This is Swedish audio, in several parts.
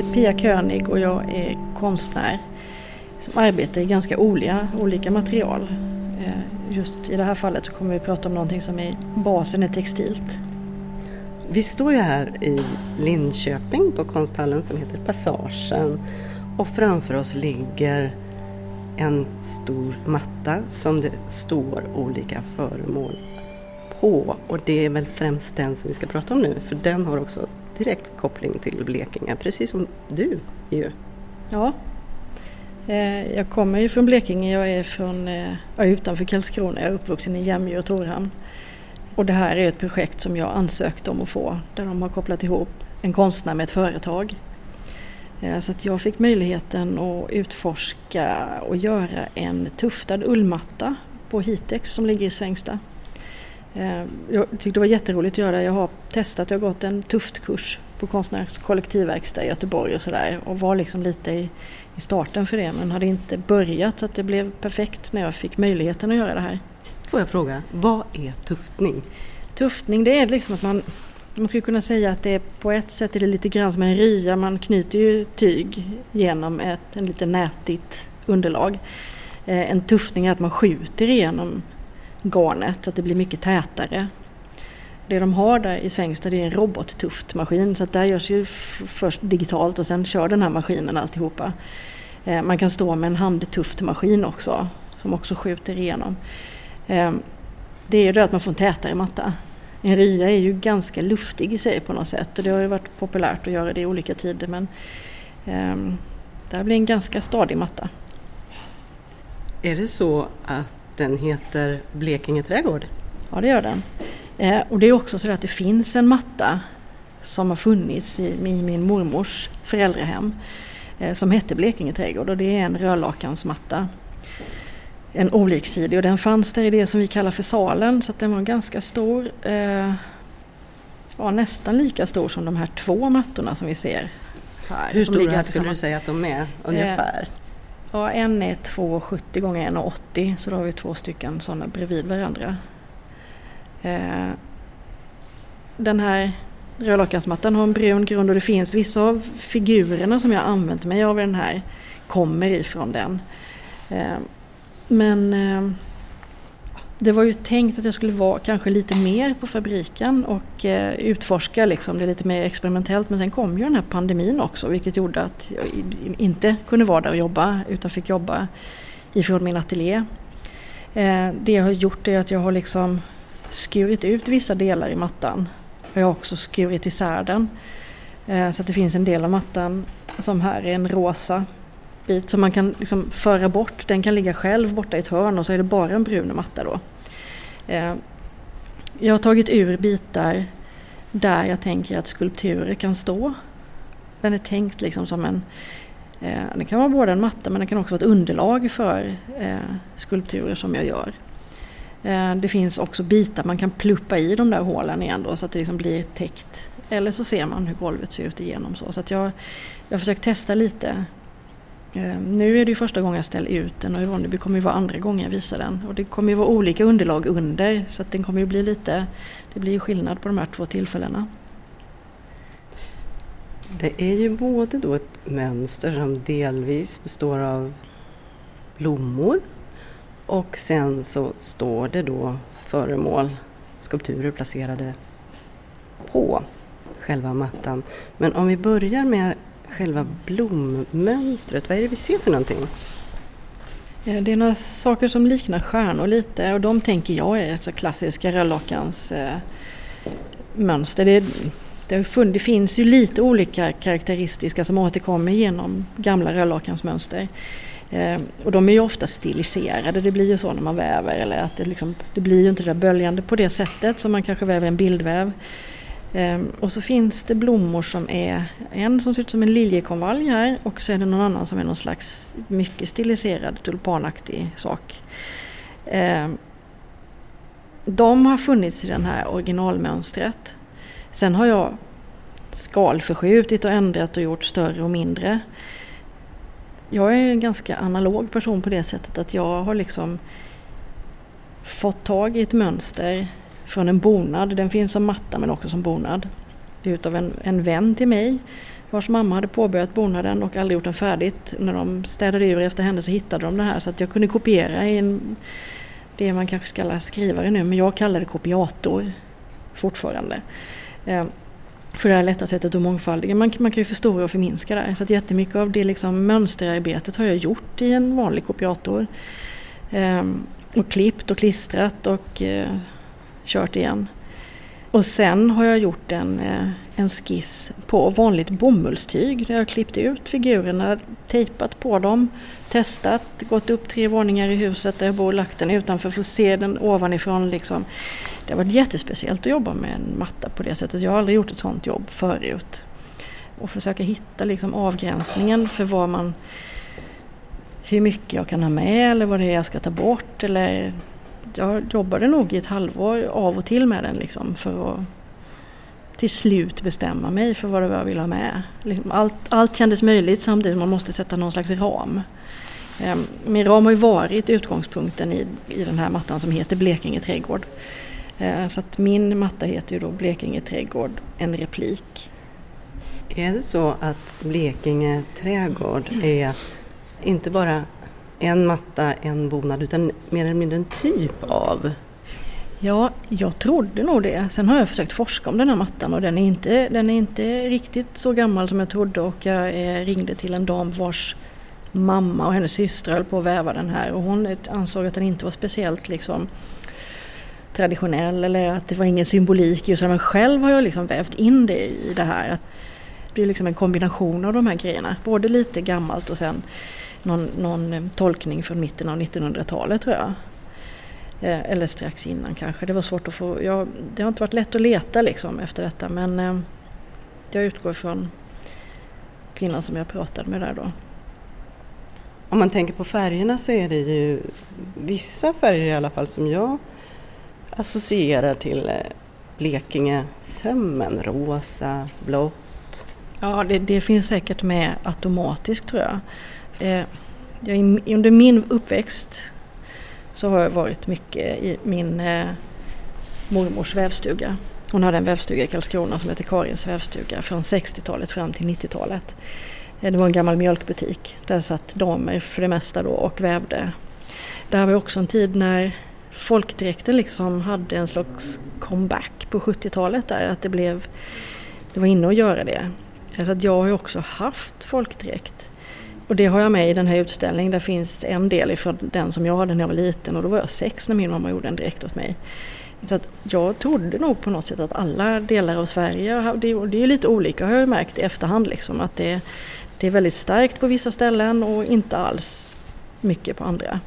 heter Pia König och jag är konstnär som arbetar i ganska olika, olika material. Eh, just i det här fallet så kommer vi prata om någonting som i basen är textilt. Vi står ju här i Linköping på konsthallen som heter Passagen och framför oss ligger en stor matta som det står olika föremål och det är väl främst den som vi ska prata om nu för den har också direkt koppling till Blekinge, precis som du ju. Ja, eh, jag kommer ju från Blekinge, jag är från eh, utanför Karlskrona, jag är uppvuxen i Jämjö och Torhamn. Och det här är ett projekt som jag ansökt om att få där de har kopplat ihop en konstnär med ett företag. Eh, så att jag fick möjligheten att utforska och göra en tuftad ullmatta på Hitex som ligger i Svängsta. Eh, jag tyckte det var jätteroligt att göra det. Jag har testat, jag har gått en tuftkurs på Konstnärs kollektivverkstad i Göteborg och sådär och var liksom lite i, i starten för det men hade inte börjat så att det blev perfekt när jag fick möjligheten att göra det här. Får jag fråga, vad är tuftning? Tuftning det är liksom att man man skulle kunna säga att det är på ett sätt är det lite grann som en rya. Man knyter ju tyg genom ett en lite nätigt underlag. Eh, en tuftning är att man skjuter igenom garnet så att det blir mycket tätare. Det de har där i Svängsta det är en robottuftmaskin så att där görs ju först digitalt och sen kör den här maskinen alltihopa. Eh, man kan stå med en handtuftmaskin också som också skjuter igenom. Eh, det är ju det att man får en tätare matta. En rya är ju ganska luftig i sig på något sätt och det har ju varit populärt att göra det i olika tider men eh, det här blir en ganska stadig matta. Är det så att den heter Blekinge trädgård? Ja det gör den. Eh, och det är också så att det finns en matta som har funnits i, i min mormors föräldrahem eh, som hette Blekinge trädgård och det är en rörlakansmatta en oliksidig och den fanns där i det som vi kallar för salen så den var ganska stor. Eh, ja, nästan lika stor som de här två mattorna som vi ser här. Hur stora skulle du säga att de är ungefär? Ja, en är 2,70 gånger 1,80 så då har vi två stycken sådana bredvid varandra. Eh, den här rörlakansmattan har en brun grund och det finns vissa av figurerna som jag använt mig av i den här kommer ifrån den. Eh, men eh, det var ju tänkt att jag skulle vara kanske lite mer på fabriken och eh, utforska liksom, det lite mer experimentellt. Men sen kom ju den här pandemin också vilket gjorde att jag inte kunde vara där och jobba utan fick jobba ifrån min ateljé. Eh, det jag har gjort är att jag har liksom skurit ut vissa delar i mattan. Jag har också skurit isär den. Eh, så att det finns en del av mattan som här är en rosa bit som man kan liksom föra bort. Den kan ligga själv borta i ett hörn och så är det bara en brun matta då. Eh, jag har tagit ur bitar där jag tänker att skulpturer kan stå. Den är tänkt liksom som en eh, det kan vara både en matta men den kan också vara ett underlag för eh, skulpturer som jag gör. Eh, det finns också bitar man kan pluppa i de där hålen igen då så att det liksom blir täckt. Eller så ser man hur golvet ser ut igenom så. så att jag, jag har försökt testa lite Ehm, nu är det ju första gången jag ställer ut den och i Ronneby kommer det vara andra gången jag visar den. Och det kommer ju vara olika underlag under så att den kommer ju bli lite, det blir ju skillnad på de här två tillfällena. Det är ju både då ett mönster som delvis består av blommor och sen så står det då föremål, skulpturer placerade på själva mattan. Men om vi börjar med själva blommönstret. Vad är det vi ser för någonting? Det är några saker som liknar stjärnor lite och de tänker jag är så klassiska rödlockans eh, mönster. Det, det, det, finns ju lite olika karaktäristiska som återkommer genom gamla röllakansmönster. Eh, och de är ju ofta stiliserade, det blir ju så när man väver. Eller att det, liksom, det blir ju inte det där böljande på det sättet som man kanske väver en bildväv. Ehm, och så finns det blommor som är en som ser ut som en liljekonvalj här och så är det någon annan som är någon slags mycket stiliserad tulpanaktig sak. Ehm, de har funnits i det här originalmönstret. Sen har jag skalförskjutit och ändrat och gjort större och mindre. Jag är en ganska analog person på det sättet att jag har liksom fått tag i ett mönster från en bonad. Den finns som matta men också som bonad. Utav en, en vän till mig. vars mamma hade påbörjat bonaden och aldrig gjort den färdigt. När de städade ur efter henne så hittade de det här så att jag kunde kopiera i en, det man kanske ska kalla skrivare nu, men jag kallar det kopiator fortfarande. Eh, för det här lätta sättet att mångfaldiga. Man, man kan ju förstora och förminska där. Så att jättemycket av det liksom mönsterarbetet har jag gjort i en vanlig kopiator. Eh, och klippt och klistrat och eh, kört igen. Och sen har jag gjort en, eh, en skiss på vanligt bomullstyg där jag klippt ut figurerna, tejpat på dem, testat, gått upp tre våningar i huset där jag bor, lagt den utanför för att se den ovanifrån. Liksom. Det har varit jättespeciellt att jobba med en matta på det sättet. Jag har aldrig gjort ett sånt jobb förut. Och försöka hitta liksom avgränsningen för vad man hur mycket jag kan ha med eller vad det är jag ska ta bort. Eller jag jobbade nog i ett halvår av och till med den liksom för att till slut bestämma mig för vad det var jag ville ha med. Liksom, allt, allt kändes möjligt samtidigt som man måste sätta någon slags ram. Ehm, min ram har ju varit utgångspunkten i, i den här mattan som heter Blekinge trädgård. Ehm, så att min matta heter ju då Blekinge trädgård, en replik. Är det så att Blekinge trädgård är inte bara en matta, en bonad, utan mer eller mindre en typ av? Ja, jag trodde nog det. Sen har jag försökt forska om den här mattan och den är inte, den är inte riktigt så gammal som jag trodde och jag eh, ringde till en dam vars mamma och hennes syster höll på att väva den här och hon ansåg att den inte var speciellt liksom traditionell eller att det var ingen symbolik just men själv har jag liksom vävt in det i det här. Det blir liksom en kombination av de här grejerna, både lite gammalt och sen någon, någon eh, tolkning från mitten av 1900-talet tror jag. Eh, eller strax innan kanske. Det var svårt att få, ja, det har inte varit lätt att leta liksom efter detta men eh, jag utgår från kvinnan som jag pratade med där då. Om man tänker på färgerna så är det ju vissa färger i alla fall som jag associerar till Blekinge sömmen, rosa, blått. Ja, det, det, finns säkert med automatiskt tror jag. Eh, jag, under min uppväxt så har jag varit mycket i min eh, mormors vävstuga. Hon hade en vävstuga i Karlskrona som hette Karins vävstuga från 60-talet fram till 90-talet. Eh, det var en gammal mjölkbutik. Där satt damer för det mesta då och vävde. Där var också en tid när folkdräkten liksom hade en slags comeback på 70-talet där. Att det blev, det var inne att göra det. Eh, så att jag har ju också haft folkdräkt. Och det har jag med i den här utställningen. Där finns en del ifrån den som jag hade när jag var liten och då var jag sex när min mamma gjorde en dräkt åt mig. Så att jag trodde nog på något sätt att alla delar av Sverige, det är ju lite olika har jag märkt i efterhand liksom, att det, det är väldigt starkt på vissa ställen och inte alls mycket på andra.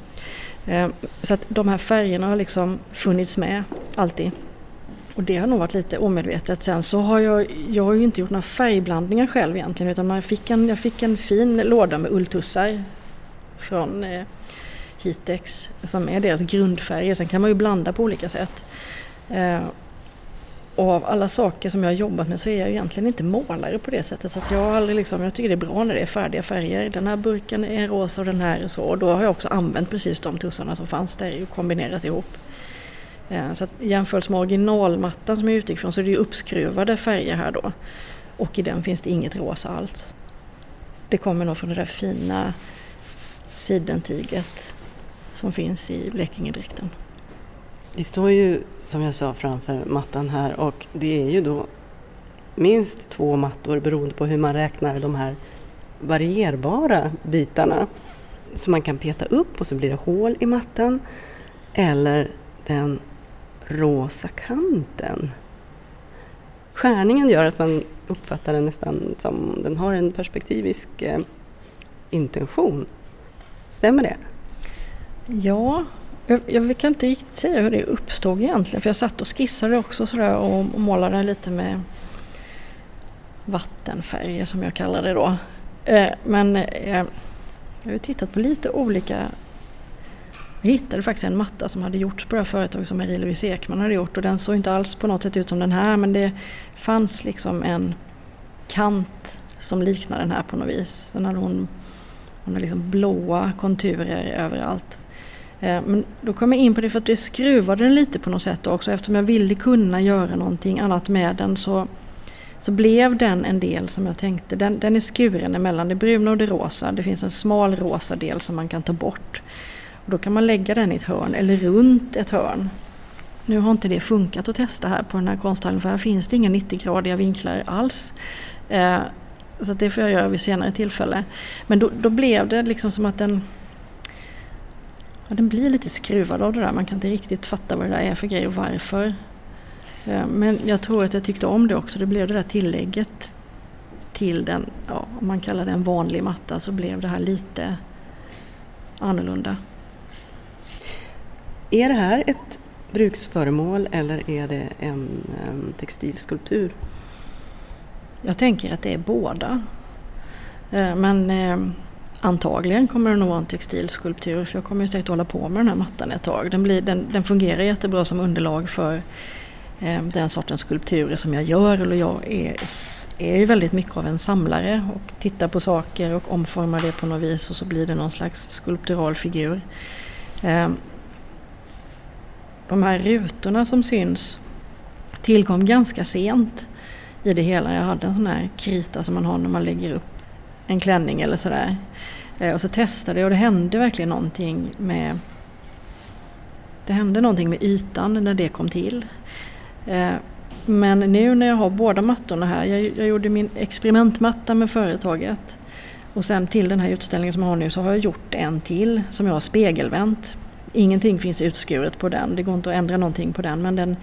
Eh, så att de här färgerna har liksom funnits med alltid. Och det har nog varit lite omedvetet. Sen så har jag, jag har ju inte gjort några färgblandningar själv egentligen utan man fick en, jag fick en fin låda med ulltussar från eh, Hitex som är deras grundfärger. Sen kan man ju blanda på olika sätt. Eh, och av alla saker som jag har jobbat med så är jag egentligen inte målare på det sättet. Så att jag, har aldrig liksom, jag tycker det är bra när det är färdiga färger. Den här burken är rosa och den här är så. Och då har jag också använt precis de tussarna som fanns där och kombinerat ihop. Eh, så att jämfört med originalmattan som jag utgick från så är det ju uppskruvade färger här då. Och i den finns det inget rosa alls. Det kommer nog från det där fina sidentyget som finns i Blekingedräkten. Vi står ju som jag sa framför mattan här och det är ju då minst två mattor beroende på hur man räknar de här varierbara bitarna. Som man kan peta upp och så blir det hål i mattan. Eller den rosa kanten. Skärningen gör att man uppfattar den nästan som den har en perspektivisk eh, intention. Stämmer det? Ja, jag, jag, kan inte riktigt säga hur det uppstod egentligen för jag satt och skissade också sådär och, och målade lite med vattenfärger som jag kallar det då. Eh, men eh, jag har tittat på lite olika jag hittade faktiskt en matta som hade gjorts på det här företaget som Marie-Louise Ekman hade gjort och den såg inte alls på något sätt ut som den här men det fanns liksom en kant som liknar den här på något vis. Sen hade hon, hon hade liksom blåa konturer överallt. Eh, men då kom jag in på det för att det skruvade den lite på något sätt också eftersom jag ville kunna göra någonting annat med den så så blev den en del som jag tänkte, den, den är skuren emellan det bruna och det rosa. Det finns en smal rosa del som man kan ta bort. Och då kan man lägga den i ett hörn eller runt ett hörn. Nu har inte det funkat att testa här på den här konsthallen för här finns det inga 90-gradiga vinklar alls. Eh, så det får jag göra vid senare tillfälle. Men då, då blev det liksom som att den ja, den blir lite skruvad av det där. Man kan inte riktigt fatta vad det där är för grej och varför. Eh, men jag tror att jag tyckte om det också. Det blev det där tillägget till den, ja, om man kallar det en vanlig matta, så blev det här lite annorlunda. Är det här ett bruksföremål eller är det en, en textilskulptur? Jag tänker att det är båda. Eh, men eh, antagligen kommer det nog vara en textilskulptur för jag kommer ju säkert hålla på med den här mattan ett tag. Den, blir, den, den fungerar jättebra som underlag för eh, den sortens skulpturer som jag gör. Och jag är, är ju väldigt mycket av en samlare och tittar på saker och omformar det på något vis och så blir det någon slags skulptural figur. De här rutorna som syns tillkom ganska sent i det hela. Jag hade en sån här krita som man har när man lägger upp en klänning eller sådär. Eh, och så testade jag och det hände verkligen någonting med det hände någonting med ytan när det kom till. Eh, men nu när jag har båda mattorna här, jag, jag gjorde min experimentmatta med företaget och sen till den här utställningen som jag har nu så har jag gjort en till som jag har spegelvänt. Ingenting finns utskuret på den, det går inte att ändra någonting på den men den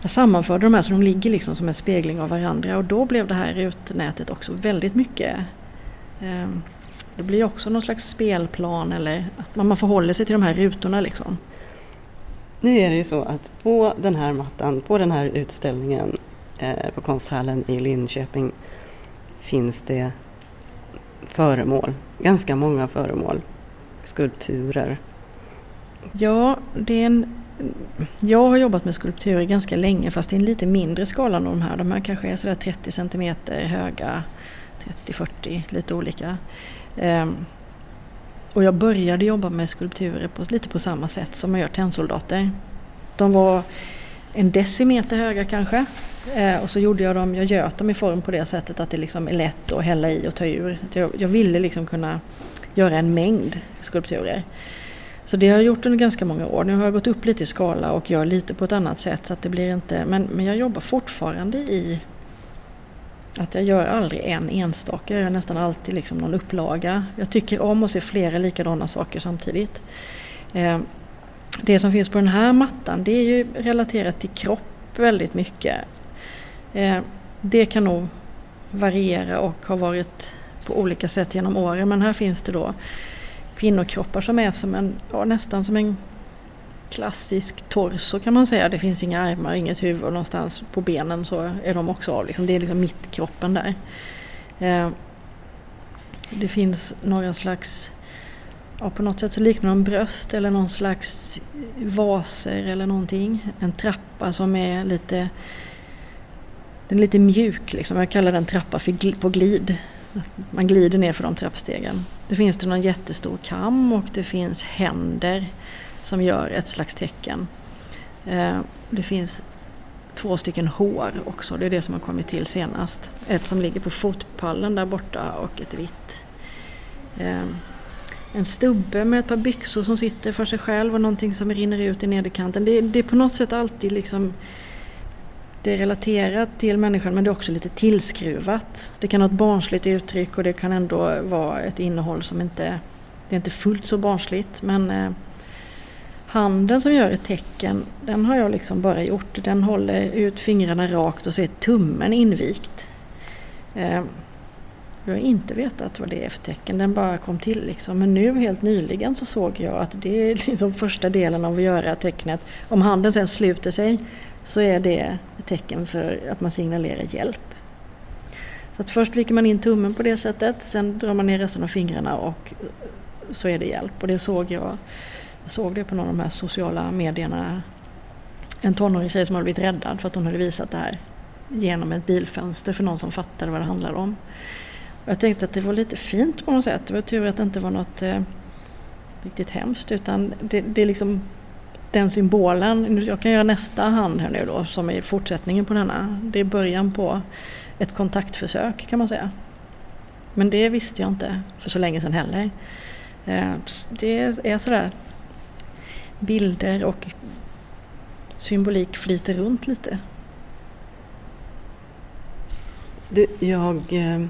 jag sammanförde de här så de ligger liksom som en spegling av varandra och då blev det här rutnätet också väldigt mycket eh, det blir också någon slags spelplan eller att man förhåller sig till de här rutorna liksom. Nu är det ju så att på den här mattan, på den här utställningen eh, på konsthallen i Linköping finns det föremål, ganska många föremål, skulpturer. Ja, det är en jag har jobbat med skulpturer ganska länge fast i en lite mindre skala än de här. De här kanske är sådär 30 cm höga, 30-40, lite olika. Ehm, och jag började jobba med skulpturer på, lite på samma sätt som man gör tennsoldater. De var en decimeter höga kanske. Eh, och så gjorde jag dem, jag göt dem i form på det sättet att det liksom är lätt att hälla i och ta ur. Jag, jag ville liksom kunna göra en mängd skulpturer. Så det har jag gjort under ganska många år. Nu har jag gått upp lite i skala och gör lite på ett annat sätt så att det blir inte, men, men jag jobbar fortfarande i att jag gör aldrig en enstaka, jag gör nästan alltid liksom någon upplaga. Jag tycker om att se flera likadana saker samtidigt. Eh, det som finns på den här mattan det är ju relaterat till kropp väldigt mycket. Eh, det kan nog variera och har varit på olika sätt genom åren men här finns det då kvinnokroppar som är som en, ja, nästan som en klassisk torso kan man säga. Det finns inga armar, inget huvud och någonstans på benen så är de också av. Liksom, det är liksom mittkroppen där. Eh, det finns några slags, ja, på något sätt så liknar de bröst eller någon slags vaser eller någonting. En trappa som är lite den är lite mjuk liksom. Jag kallar den trappa för på glid. Man glider ner för de trappstegen. Det finns det någon jättestor kam och det finns händer som gör ett slags tecken. Eh, det finns två stycken hår också, det är det som har kommit till senast. Ett som ligger på fotpallen där borta och ett vitt. Eh, en stubbe med ett par byxor som sitter för sig själv och någonting som rinner ut i nederkanten. Det, det är på något sätt alltid liksom det är relaterat till människan men det är också lite tillskruvat. Det kan ha ett barnsligt uttryck och det kan ändå vara ett innehåll som inte det är inte fullt så barnsligt men eh, handen som gör ett tecken den har jag liksom bara gjort. Den håller ut fingrarna rakt och så är tummen invikt. Eh, jag har inte vetat vad det är för tecken, den bara kom till liksom. Men nu helt nyligen så såg jag att det är liksom första delen av att göra tecknet. Om handen sen sluter sig så är det ett tecken för att man signalerar hjälp. Så att först viker man in tummen på det sättet, sen drar man ner resten av fingrarna och så är det hjälp. Och det såg jag, jag såg det på någon av de här sociala medierna. En tonårig tjej som hade blivit räddad för att hon hade visat det här genom ett bilfönster för någon som fattade vad det handlade om. Och jag tänkte att det var lite fint på något sätt. Det var tur att det inte var något eh, riktigt hemskt utan det, det är liksom den symbolen, jag kan göra nästa hand här nu då som är fortsättningen på denna. Det är början på ett kontaktförsök kan man säga. Men det visste jag inte för så länge sedan heller. Eh, det är sådär bilder och symbolik flyter runt lite. Du, jag eh,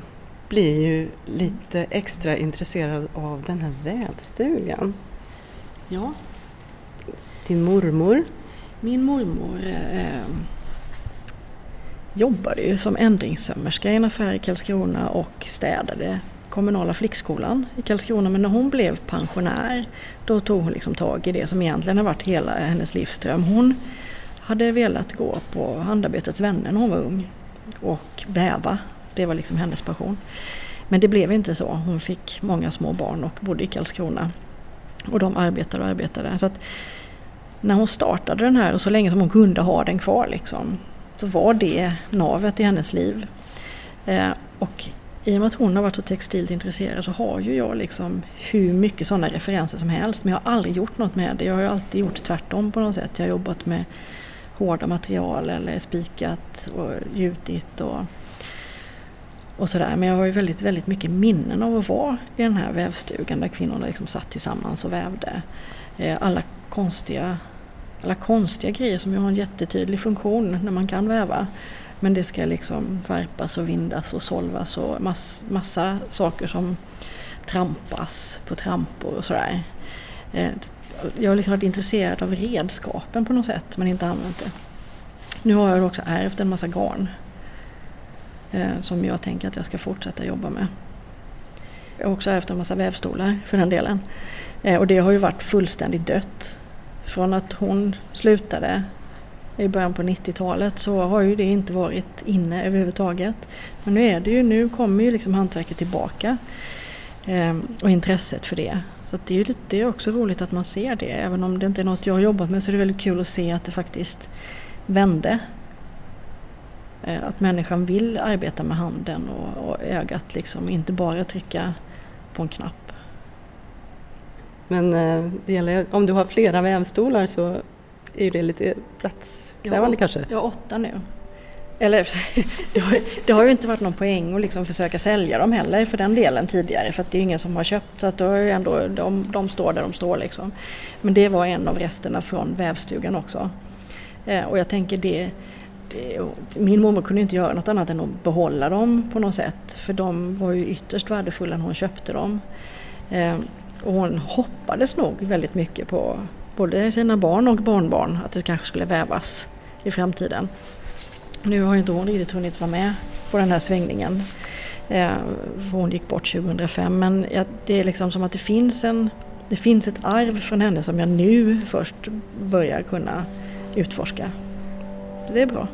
blir ju lite extra intresserad av den här vävstugan. Ja. Din mormor? Min mormor eh, eh, jobbade ju som ändringssömmerska i en affär i Karlskrona och städade kommunala flickskolan i Karlskrona. Men när hon blev pensionär då tog hon liksom tag i det som egentligen har varit hela hennes livsdröm. Hon hade velat gå på Handarbetets vänner när hon var ung och väva. Det var liksom hennes passion. Men det blev inte så. Hon fick många små barn och bodde i Karlskrona. Och de arbetade och arbetade. Så att när hon startade den här och så länge som hon kunde ha den kvar liksom, så var det navet i hennes liv. Eh, och i och med att hon har varit så textilt intresserad så har ju jag liksom hur mycket sådana referenser som helst. Men jag har aldrig gjort något med det. Jag har ju alltid gjort tvärtom på något sätt. Jag har jobbat med hårda material eller spikat och gjutit och, och sådär. Men jag har ju väldigt, väldigt mycket minnen av att vara i den här vävstugan där kvinnorna liksom satt tillsammans och vävde. Eh, alla konstiga, alla konstiga grejer som ju har en jättetydlig funktion när man kan väva. Men det ska liksom värpas och vindas och solvas och mass, massa saker som trampas på trampor och sådär. Eh, jag har liksom varit intresserad av redskapen på något sätt men inte använt det. Nu har jag också ärvt en massa garn eh, som jag tänker att jag ska fortsätta jobba med. Jag har också ärvt en massa vävstolar för den delen. Eh, och det har ju varit fullständigt dött. Från att hon slutade i början på 90-talet så har ju det inte varit inne överhuvudtaget. Men nu är det ju, nu kommer ju liksom hantverket tillbaka eh, och intresset för det. Så det är ju lite, det är också roligt att man ser det. Även om det inte är något jag har jobbat med så är det väldigt kul att se att det faktiskt vände. Eh, att människan vill arbeta med handen och, och ögat liksom, inte bara trycka på en knapp. Men eh, det gäller, om du har flera vävstolar så är det lite platskrävande ja, kanske? Jag har åtta nu. Eller det har, ju inte varit någon poäng att liksom försöka sälja dem heller för den delen tidigare för att det är ingen som har köpt så att då är ändå, de, de står där de står liksom. Men det var en av resterna från vävstugan också. Eh, och jag tänker det, det, min mormor kunde inte göra något annat än att behålla dem på något sätt för de var ju ytterst värdefulla när hon köpte dem. Och hon hoppades nog väldigt mycket på både sina barn och barnbarn att det kanske skulle vävas i framtiden. Nu har inte hon riktigt hunnit vara med på den här svängningen. Eh, hon gick bort 2005 men det är liksom som att det finns, en, det finns ett arv från henne som jag nu först börjar kunna utforska. Det är bra.